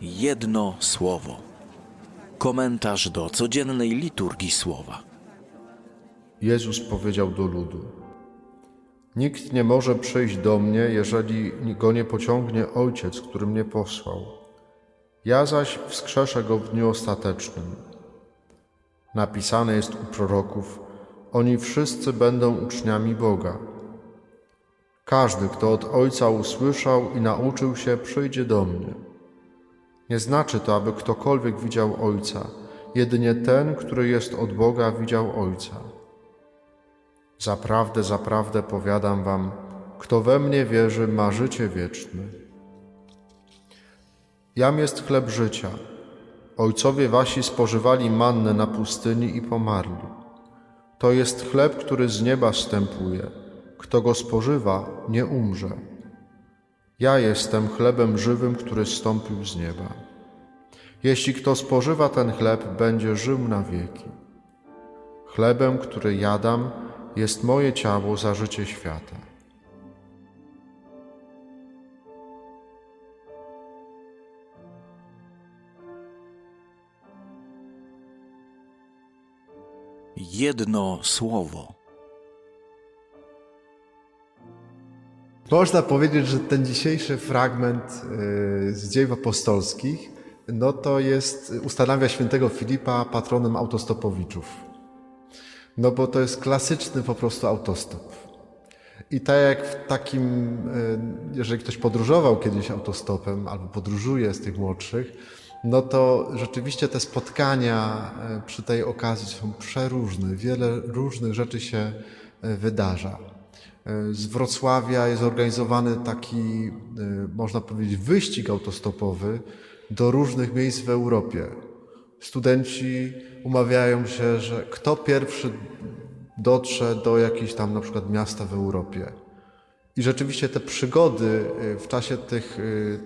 Jedno słowo. Komentarz do codziennej liturgii słowa. Jezus powiedział do ludu: Nikt nie może przyjść do mnie, jeżeli go nie pociągnie Ojciec, który mnie posłał. Ja zaś wskrzeszę go w dniu ostatecznym. Napisane jest u proroków: Oni wszyscy będą uczniami Boga. Każdy, kto od Ojca usłyszał i nauczył się, przyjdzie do mnie. Nie znaczy to, aby ktokolwiek widział Ojca, jedynie ten, który jest od Boga, widział Ojca. Zaprawdę, zaprawdę powiadam wam, kto we mnie wierzy, ma życie wieczne. Jam jest chleb życia. Ojcowie wasi spożywali mannę na pustyni i pomarli. To jest chleb, który z nieba wstępuje. Kto go spożywa, nie umrze. Ja jestem chlebem żywym, który zstąpił z nieba. Jeśli kto spożywa ten chleb, będzie żył na wieki. Chlebem, który jadam, jest moje ciało za życie świata. Jedno słowo. Można powiedzieć, że ten dzisiejszy fragment y, z dziejów apostolskich no to jest, ustanawia świętego Filipa patronem autostopowiczów. No bo to jest klasyczny po prostu autostop. I tak jak w takim, y, jeżeli ktoś podróżował kiedyś autostopem albo podróżuje z tych młodszych, no to rzeczywiście te spotkania y, przy tej okazji są przeróżne. Wiele różnych rzeczy się wydarza. Z Wrocławia jest organizowany taki, można powiedzieć, wyścig autostopowy do różnych miejsc w Europie. Studenci umawiają się, że kto pierwszy dotrze do jakiejś tam na przykład miasta w Europie. I rzeczywiście te przygody w czasie tych,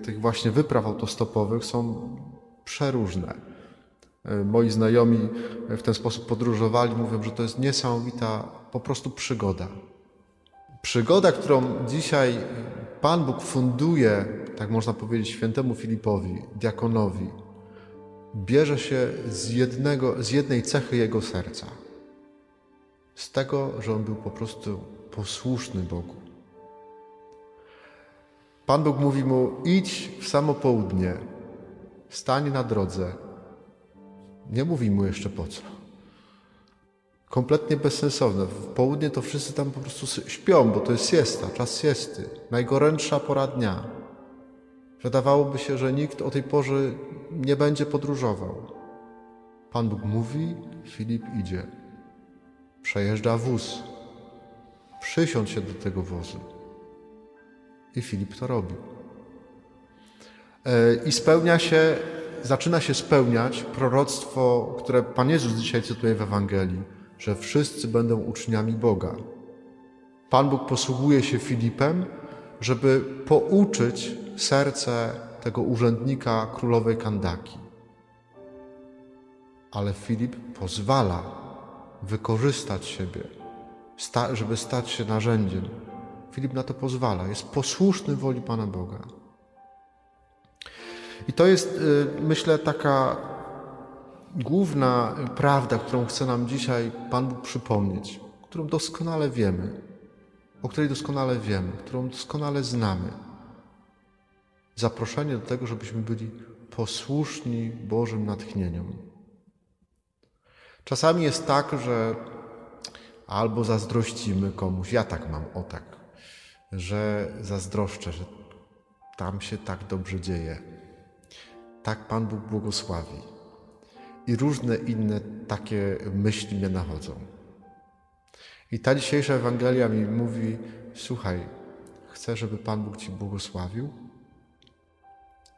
tych właśnie wypraw autostopowych są przeróżne. Moi znajomi w ten sposób podróżowali, mówią, że to jest niesamowita po prostu przygoda. Przygoda, którą dzisiaj Pan Bóg funduje, tak można powiedzieć, świętemu Filipowi, diakonowi, bierze się z, jednego, z jednej cechy jego serca. Z tego, że on był po prostu posłuszny Bogu. Pan Bóg mówi mu: idź w samo południe, stań na drodze. Nie mówi mu jeszcze po co kompletnie bezsensowne. W południe to wszyscy tam po prostu śpią, bo to jest siesta, czas siesty, najgorętsza pora dnia. Wydawałoby się, że nikt o tej porze nie będzie podróżował. Pan Bóg mówi, Filip idzie. Przejeżdża wóz. Przysiądź się do tego wozu. I Filip to robi. E, I spełnia się, zaczyna się spełniać proroctwo, które Pan Jezus dzisiaj cytuje w Ewangelii że wszyscy będą uczniami Boga. Pan Bóg posługuje się Filipem, żeby pouczyć serce tego urzędnika królowej Kandaki. Ale Filip pozwala wykorzystać siebie, żeby stać się narzędziem. Filip na to pozwala, jest posłuszny woli Pana Boga. I to jest, y, myślę, taka główna prawda, którą chce nam dzisiaj Pan Bóg przypomnieć, którą doskonale wiemy, o której doskonale wiemy, którą doskonale znamy. Zaproszenie do tego, żebyśmy byli posłuszni Bożym natchnieniom. Czasami jest tak, że albo zazdrościmy komuś, ja tak mam, o tak, że zazdroszczę, że tam się tak dobrze dzieje. Tak Pan Bóg błogosławi i różne inne takie myśli mnie nachodzą. I ta dzisiejsza Ewangelia mi mówi: Słuchaj, chcę, żeby Pan Bóg Ci błogosławił,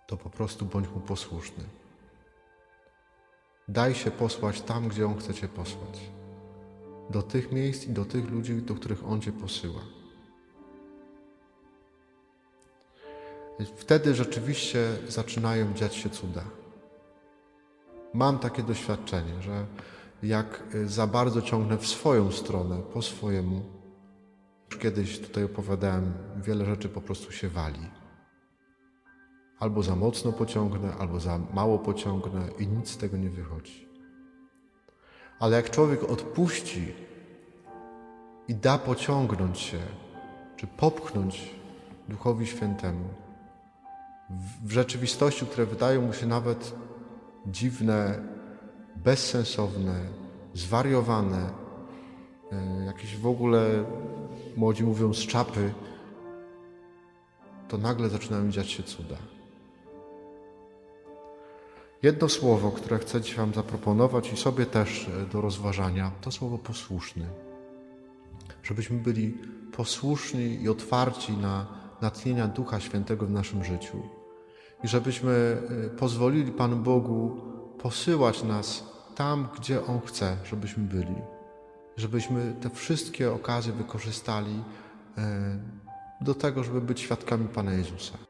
to po prostu bądź mu posłuszny. Daj się posłać tam, gdzie On chce Cię posłać. Do tych miejsc i do tych ludzi, do których On Cię posyła. Wtedy rzeczywiście zaczynają dziać się cuda. Mam takie doświadczenie, że jak y, za bardzo ciągnę w swoją stronę, po swojemu, już kiedyś tutaj opowiadałem, wiele rzeczy po prostu się wali. Albo za mocno pociągnę, albo za mało pociągnę i nic z tego nie wychodzi. Ale jak człowiek odpuści i da pociągnąć się, czy popchnąć Duchowi Świętemu, w rzeczywistości, które wydają mu się nawet dziwne, bezsensowne, zwariowane, e, jakieś w ogóle, młodzi mówią, z czapy, to nagle zaczynają dziać się cuda. Jedno słowo, które chcę Ci Wam zaproponować i sobie też e, do rozważania, to słowo posłuszny. Żebyśmy byli posłuszni i otwarci na natchnienia Ducha Świętego w naszym życiu. I żebyśmy e, pozwolili Panu Bogu posyłać nas tam, gdzie On chce, żebyśmy byli. Żebyśmy te wszystkie okazje wykorzystali e, do tego, żeby być świadkami Pana Jezusa.